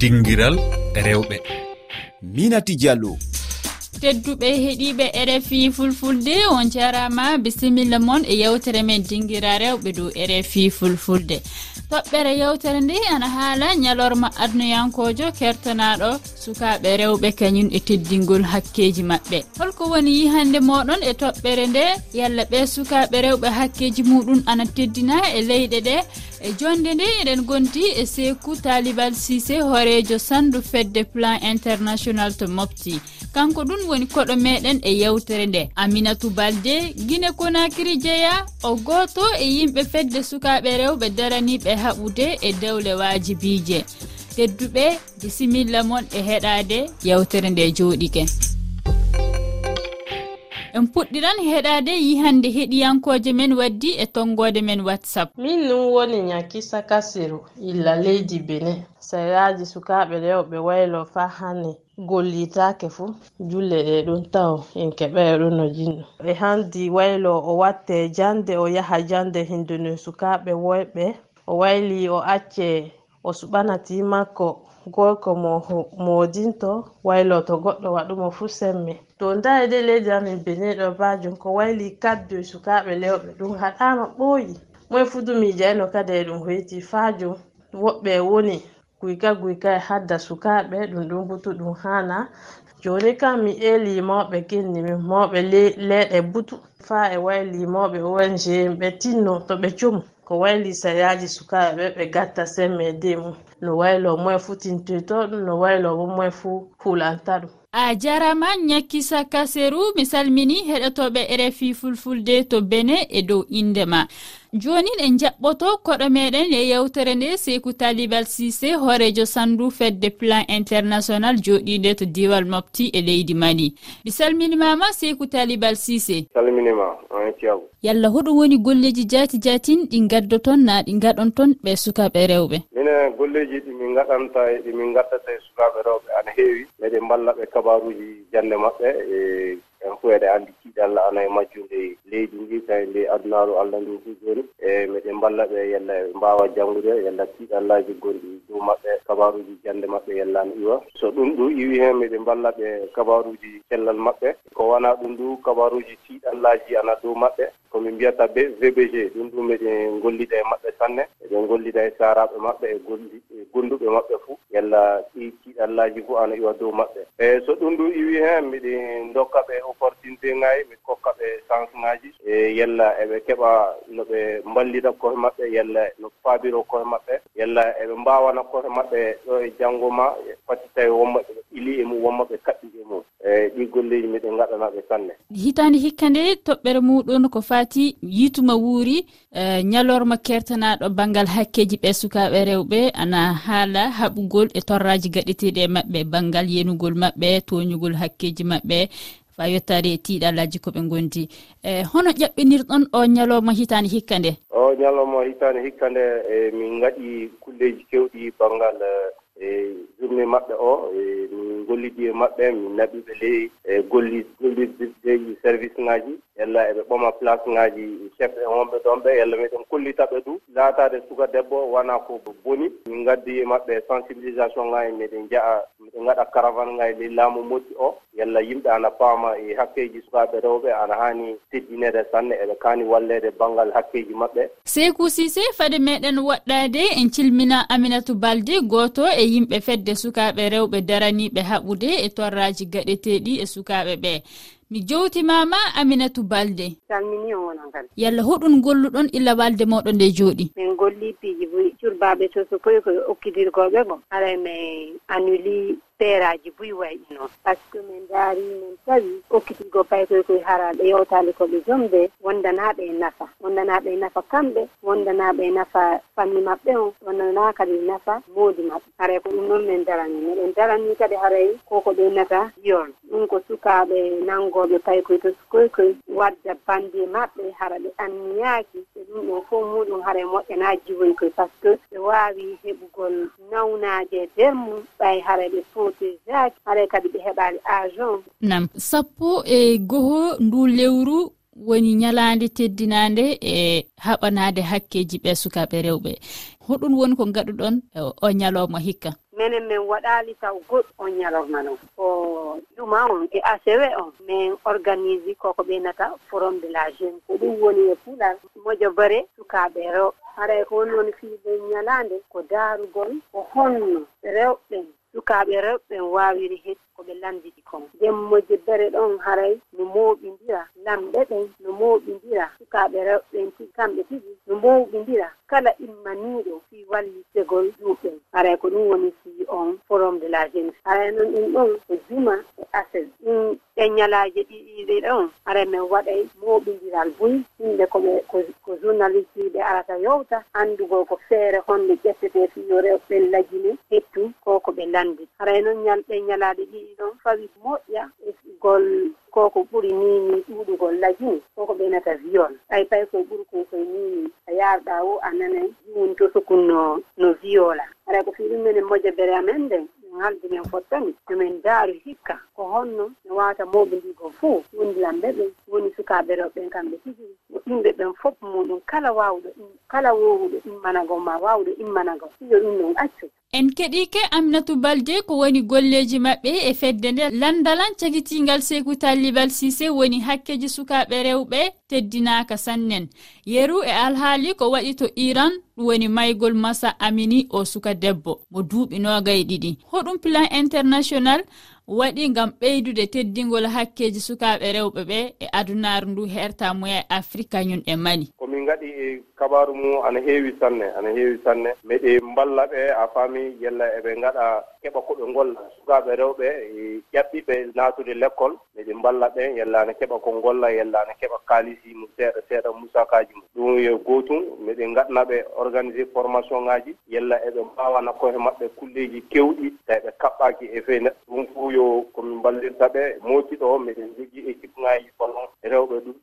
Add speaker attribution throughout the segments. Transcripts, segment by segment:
Speaker 1: dingiral rewɓe.
Speaker 2: Minati diallo.
Speaker 3: Tedduɓe heeɗiɓe rfi fulfulde on jarama bisimilla moon e yewtere men dinguira rewɓe dow rfi fulfulde. Toɓɓere yewtere nde ana haala ñalorma adnoyankojo kertanaɗo sukaɓe rewɓe kañum e teddingol hakkeji maɓɓe. Holko woni yihande moɗon e toɓɓere nde yalla ɓe sukaɓe rewɓe hakkeji muɗum ana teddina e leyɗe ɗe. e jonde nde eɗen gondi e seku talibal sisé hoorejo sandu fedde plan international to mofti kanko ɗum woni koɗo meɗen e yewtere nde. Aminatou balde guine konakiri jeeya o goto e yimɓe fedde sukaɓe rewɓe daraniɓe haɓude e dewle wajibije tedduɓe bisimilla moon e heɗade yewtere nde jooɗike. en puɗɗiran heɗade yihande heɗiyankoje men waddi e tonggode men whatsapp.
Speaker 4: Min num woni nyakisa kasiru illa leydi bene. Seraji sukaɓe rewɓe waylo fa hane gollitake fuu julle ɗe ɗum taw en keɓay ɗum no jinɗo. E handi waylo o watte jande o yaha jande hindune sukaɓe woyɓe o wayli o acce o suɓanati makko gorko mo dinto wayloto goɗɗo waɗumo fuu sembe to ndari e de leydi amin benin ɗo bajum ko wayli kaddoy sukaɓe lewɓe ɗum haɗama ɓooyi. Moe fuu dumijo eno kada e ɗum hoyti fajum woɓɓe woni guyka guyka e hadda sukaɓe ɗum ɗum butu ɗum hana. Joni kam mi eli mawɓe kinni min mawɓe leɗe butu. Fa e wayli mawɓe ong ɓe tinno to ɓe cumu ko wayli sayaji sukaɓe ɓe ɓe gatta semme e de mum no waylo moye fu tintoyto ɗum no waylo bo moye fuu hulanta ɗum.
Speaker 3: A jarama ñakkisa kaseru mi salmini heɗotoɓe rfi fulfulde to bene e dow indema jonin en jaɓɓoto koɗo meɗen e yewtere nde seku talibal sise horejo sandu fedde plan international joɗiɗe to diwal mofti e leydi mali. Mi salminimama seku talibal sise
Speaker 5: salminima e tiyago.
Speaker 3: Yallah hoɗum woni golleji jaati jaatin ɗi gaddoton na ɗi gaɗon ton ɓe sukaɓe rewɓe.
Speaker 5: Mine golleji ɗimin gaɗanta e ɗi gaddata e sukaɓe rewɓe ana heewi. Meɗen mballa ɓe kabaruji jande maɓɓe e hen fo eɗe anndi tiiɗe allah ana e majjunde leydi ndi kaye nde adunaaru allah ndu fu jooni. E miɗen mballa ɓe yalla ɓe mbaawa janngude yalla tiiɗe allahji gonɗi dow maɓɓe kabaruuji jannde maɓɓe yalla no iwa. So ɗum ɗum iwi heen miɗen mballa ɓe kabaruuji cellal maɓɓe. Ko wonaa ɗum ndu kabaruuji tiiɗe allahji ana dow maɓɓe. komin mbiyata be vbg ɗum ɗum eɗen gollida e maɓɓe sanne eɗen gollida e saraɓe maɓɓe e golli e gonduɓe maɓɓe fuu yalla ɗi tiiɗallaji fof ana iwa dow maɓɓe. Eyi so ɗum ɗum iwi heen miɗen dokka ɓe opportunité ŋaayi mi kokka ɓe chance ŋaaji e yalla eɓe keɓa no ɓe mballita kohe maɓɓe yalla no faabiro kohe maɓɓe yalla eɓe mbawana kohe maɓɓe ɗo e janngo ma e fati tawi e wonma ɓe ili e mum wonma ɓe kaɓɓi e mum. Eyi ɗi golleji miɗen gaɗanaɓe sanne.
Speaker 3: Hitaande hikka nde toɓɓere muɗum ko fa fati yituma wuuri e, ñalorma kertanaɗo banggal hakkeji ɓe sukaɓe rewɓe ana haala haɓugol e torraji gaɗeteɗe e maɓɓe banggal yenugol maɓɓe toñugol hakkeji maɓɓe fa yettade e tiiɗallaji koɓe gondi e hono ƴaɓɓinirɗon o ñalowma hitande hikka nde
Speaker 5: o ñalowma hitande hikka nde e min gaɗi kulleji kewɗi banggal e journée maɓɓe o e min gollidi e maɓɓe min naɓiɓe ley e golli gollideji service ŋaji yalla eɓe ɓoma place ŋaji chef e wonɓe ɗon ɓe yalla meɗen kollitaɓe du. Laatade suka debbo wona ko boni. Min gaddi e maɓɓe sensibilisation ŋa miɗen meɗen jaha miɗen gaɗa caravane ŋa ley laamu moƴƴi o. Yalla yimɓe ana paama e hakkeji sukaɓe rewɓe ana hani teddinede sanne eɓe kaani wallede banggal hakkeji maɓɓe.
Speaker 3: Seykou sise fade meɗen woɗɗade en cilmina aminatou balde goto e yimɓe fedde sukaɓe rewɓe daraniɓe haɓude e torraji gaɗeteɗi e sukaɓe ɓe mi jowtimama aminatu balde.
Speaker 6: Salmini on wonan kadi
Speaker 3: yalla hoɗum golluɗon illa walde moɗo nde jooɗi.
Speaker 6: Min golli piiji curbaɓe soso koye koye okkidirgoɓe ko haɗa e min annuli feeraji buy wayi noon par ce que min daari min tawi hokkitigo paykoye koye haraɓe yewtali koɓe jomde wondanaɓe e nafa. Wondanaɓe e nafa kamɓe wondanaɓe e nafa famille maɓɓe on wondana kadi e nafa moodi maɓɓe. Haray ko ɗum noon min darani miɗen darani kadi haray koko ɓe nata yiyon ɗum ko sukaɓe nanngoɓe paykoye to sukoykoye wadda bandi maɓɓe hara ɓe anniyaaki ɗum ɗo fof muɗum haray moƴƴana jiwoni koye par ce que ɓe wawi heɓugol nawnaje e nder mum ɓay haray ɓe protégéaki haray kadi ɓe heɓali agent.
Speaker 3: Nam. Sappo e goho ndu lewru woni ñalande teddinande e haɓanade hakkeji ɓe sukaɓe rewɓe. Hoɗum woni ko gaɗuɗon e o ñalowma hikka.
Speaker 6: minen min waɗali taw goɗɗo on ñalorma noon ko ɗuma on e acw on. Min organise koko ɓeynata forum de la jeune. Ko ɗum woni e puɗal moƴo bare sukaɓe rewɓe haray ko wonnoon fiiɓe ñalande ko daarugol ko honno rewɓe. Sukaaɓe rewɓe waawiri hed ko ɓe lamdidi kon jemmoje bere ɗon haray no mooɓindira lamɗe ɓen no mooɓindira sukaaɓe rewɓen rewɓe kamɓe tigi no mooɓindira kala immaniiɗo fii wallittegol ɗuuɓen haray ko ɗum woni on forum de la jeunesse. Ara noon ɗum ɗon ko juma e aset ɗum ɗe ñalaaje ɗiɗiɗe ɗon ara min waɗay moɓidiral buy yimɓe koɓe ko journaliste ɓe arata yowta anndugo ko feere honde ƴettete fiyore ɓen lajine hettu ko ko ɓe lanndi haray noon ñal ñalaaɗe ɗiɗi ɗon fawi moƴƴa e gol koko ɓuri nini ɗuɗugol lajine koko ɓenata viol. Ay pay ko ɓuri ko koye nini a yarɗa o a nanay jumum to sukun no no viola. aɗa ko fii ɗum minen bere amen nden min haldi min fottani yomin daaru hikka ko honno mi wata mobodigo fuu wondilanɓe ɓen woni sukaɓe ɗo ɓen kamɓe tigi. Ko ɓen fof muɗum kala wawɗo kala wowuɗo immanago ma wawɗo immanago. Ijo ɗum non accu.
Speaker 3: en keɗike aminatu balde ko woni golleji maɓɓe e fedde nde landalan cagitingal seku tallibal sise woni hakkeji sukaɓe rewɓe teddinaka sannen. Yeru e alhaali ko waɗi to iran ɗum woni maygol masa amini o suka debbo. Mo duuɓi nogaye ɗiɗi. Hoɗum plan international waɗi gam ɓeydude teddingol hakkeji sukaɓe rewɓe ɓe e adunaru ndu herta muya afrique kañum e mali.
Speaker 5: ko min gaɗi e kabaru mum ana heewi sanne ana heewi sanne. Miɗe mballa ɓe a faami yella eɓe gaɗa keɓa koɓe golla sukaɓe rewɓe e ƴaɓɓiɓe naatude école miɗe mballa ɓe yalla ana keɓa ko golla yalla ana keɓa kaalisi mum seeɗa seeɗa musakaji mum. Ɗum yo gootum miɗe gaɗnaɓe organisé formation ngaji yalla eɓe mbawana koye maɓɓe kulleji kewɗi tawi ɓe kaɓɓaaki e fey neɗɗo ɗum fuu yo komin mballirta ɓe mootiɗo miɗen jogii équipe ngaji kono rewɓe ɗum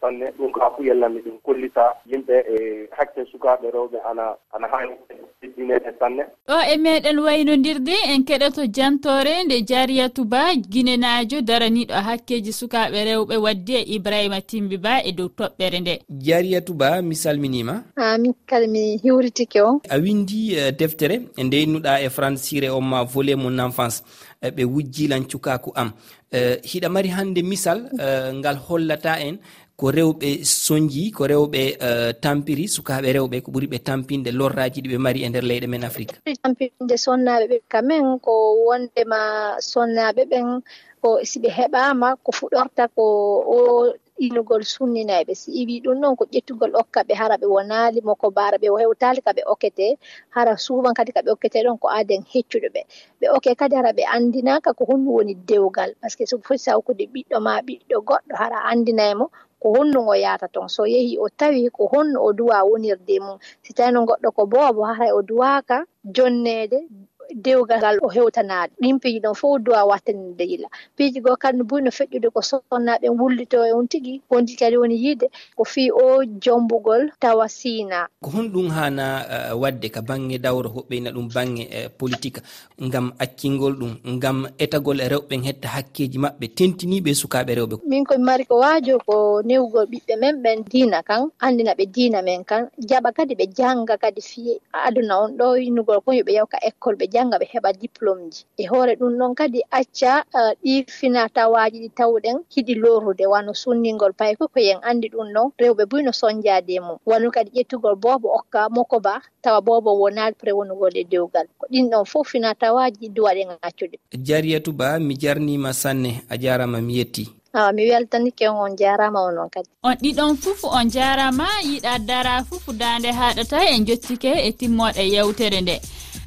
Speaker 5: sanne ɗum ka fu yellami ɗum kollita yimɓe e hakke sukaɓe rewɓe ana ana hani ɗiɗɗineɗe sanne.
Speaker 3: Ɗo e meɗen waynodirde en keɗoto jantore nde jariyatu ba guinenajo daraniɗo hakkeji sukaɓe rewɓe waddi e ibrahima timbi ba e dow toɓɓere nde.
Speaker 1: Jariyatu ba mi salminima.
Speaker 7: A min mi hiwritike on.
Speaker 1: A windi e, deftere nde innuɗa e, e francire on ma volet mon enfance e ɓe wujjilan cukaku am. Hiɗa mari hannde misal ngal hollata en ko rewɓe soñji ko rewɓe uh, tampiri sukaɓe rewɓe ko ɓuuri ɓe tampinde lorraji ɗi ɓe mari e nder leyɗe men afrique
Speaker 7: tampinde sonnaɓe ɓe kamen ko wondema sonnaɓe ɓen ko siɓe heɓama ko fuɗorta ko o inugol sunninayɓe si iwi ɗum noon ko ƴettugol okka ɓe hara ɓe wonali mo ko bara ɓe hewtali kaɓe okkete hara souvent kadi kaɓe okkete ɗon ko aden heccuɗo ɓe. Ɓe okke kadi hara ɓe andinaka ko honɗum woni dewgal par ce que so foti sawkude ɓiɗɗo ma ɓiɗɗo goɗɗo hara andinaymo ko honnugo yahata ton. So yehi o tawi ko honno o duwa wonirde mum. Si tawi no goɗɗo ko boobo haray o duwaka jonnede dewgal ngal o hewtanaade ɗin piiji ɗon fof duwa wattande yila. Piiji goo kadi no buri no feƴƴude ko sonnaaɓe wullito e on tigi wondi kadi woni yiide ko fii o jombugol tawa siina.
Speaker 1: Ko honɗum haana wadde ka baŋnge dawro hoɓɓeyna ɗum baŋnge politique ngam accingol ɗum ngam etagol e rewɓe hetta hakkeji maɓɓe tentiniɓe sukaɓe rewɓe.
Speaker 7: Min komi mari ko waajo ko newgol ɓiɓɓe men ɓen diina kan anndina ɓe diina men kan jaɓa kadi ɓe jannga kadi fii aduna on ɗo innugol kon yoɓe yewka école ɓe jannga ɓe heɓa diplôme ji. E hoore ɗum noon kadi acca eh, ɗi finatawaji ɗi tawɗen hiɗi lorude wano sunningol pay ko ko yen anndi ɗum noon rewɓe buy no soñjade mum. Wano kadi ƴettugol bobo okka moko ba tawa bobo wona pré wonugol e dewgal. Ko ɗin ɗon fof finatawaji ɗi duwaɗen accude
Speaker 1: jariyatu ba mi jarnima sanne a jarama mi yetti.
Speaker 7: awa mi weltanike on on jarama onon kadi.
Speaker 3: On ɗiɗon fof on jarama. Yiɗa dara fof dande haɗata en jottike e timmoɗe yewtere nde.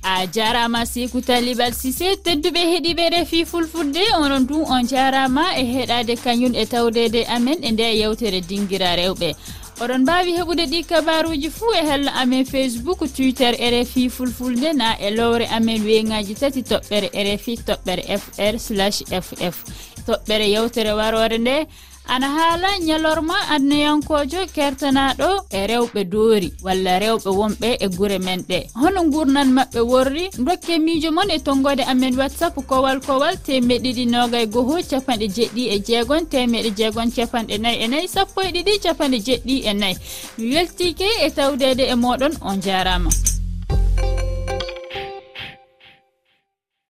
Speaker 3: A jarama siku talibal sisé tedduɓe heeɗiɓe refi fulfulde. Onon du on jarama e heɗade kañum e tawdede amen e nde yewtere dinguira rewɓe. Oɗon mbawi heɓude ɗi kabaruji fuu e hello amen facebook twitter e rfi fulfulde. Na e lowre amen weyngaji tati toɓɓere e rfi toɓɓere fr slash ff toɓɓere yewtere warore nde. Ana haala ñalorma adnayankojo kertanaɗo e rewɓe doori walla rewɓe wonɓe e gure men ɗe. Hono gurnan maɓɓe worri dokke miijo mon e tonggode amen whatsapp kowal kowal temeɗe ɗiɗi nogay goho capanɗe jeɗɗi e jeegon temeɗe jeegon capanɗe nayyi e nayyi sappo e ɗiɗi capanɗe jeɗɗi e nayyi. Mi weltike e tawdede e moɗon on jarama.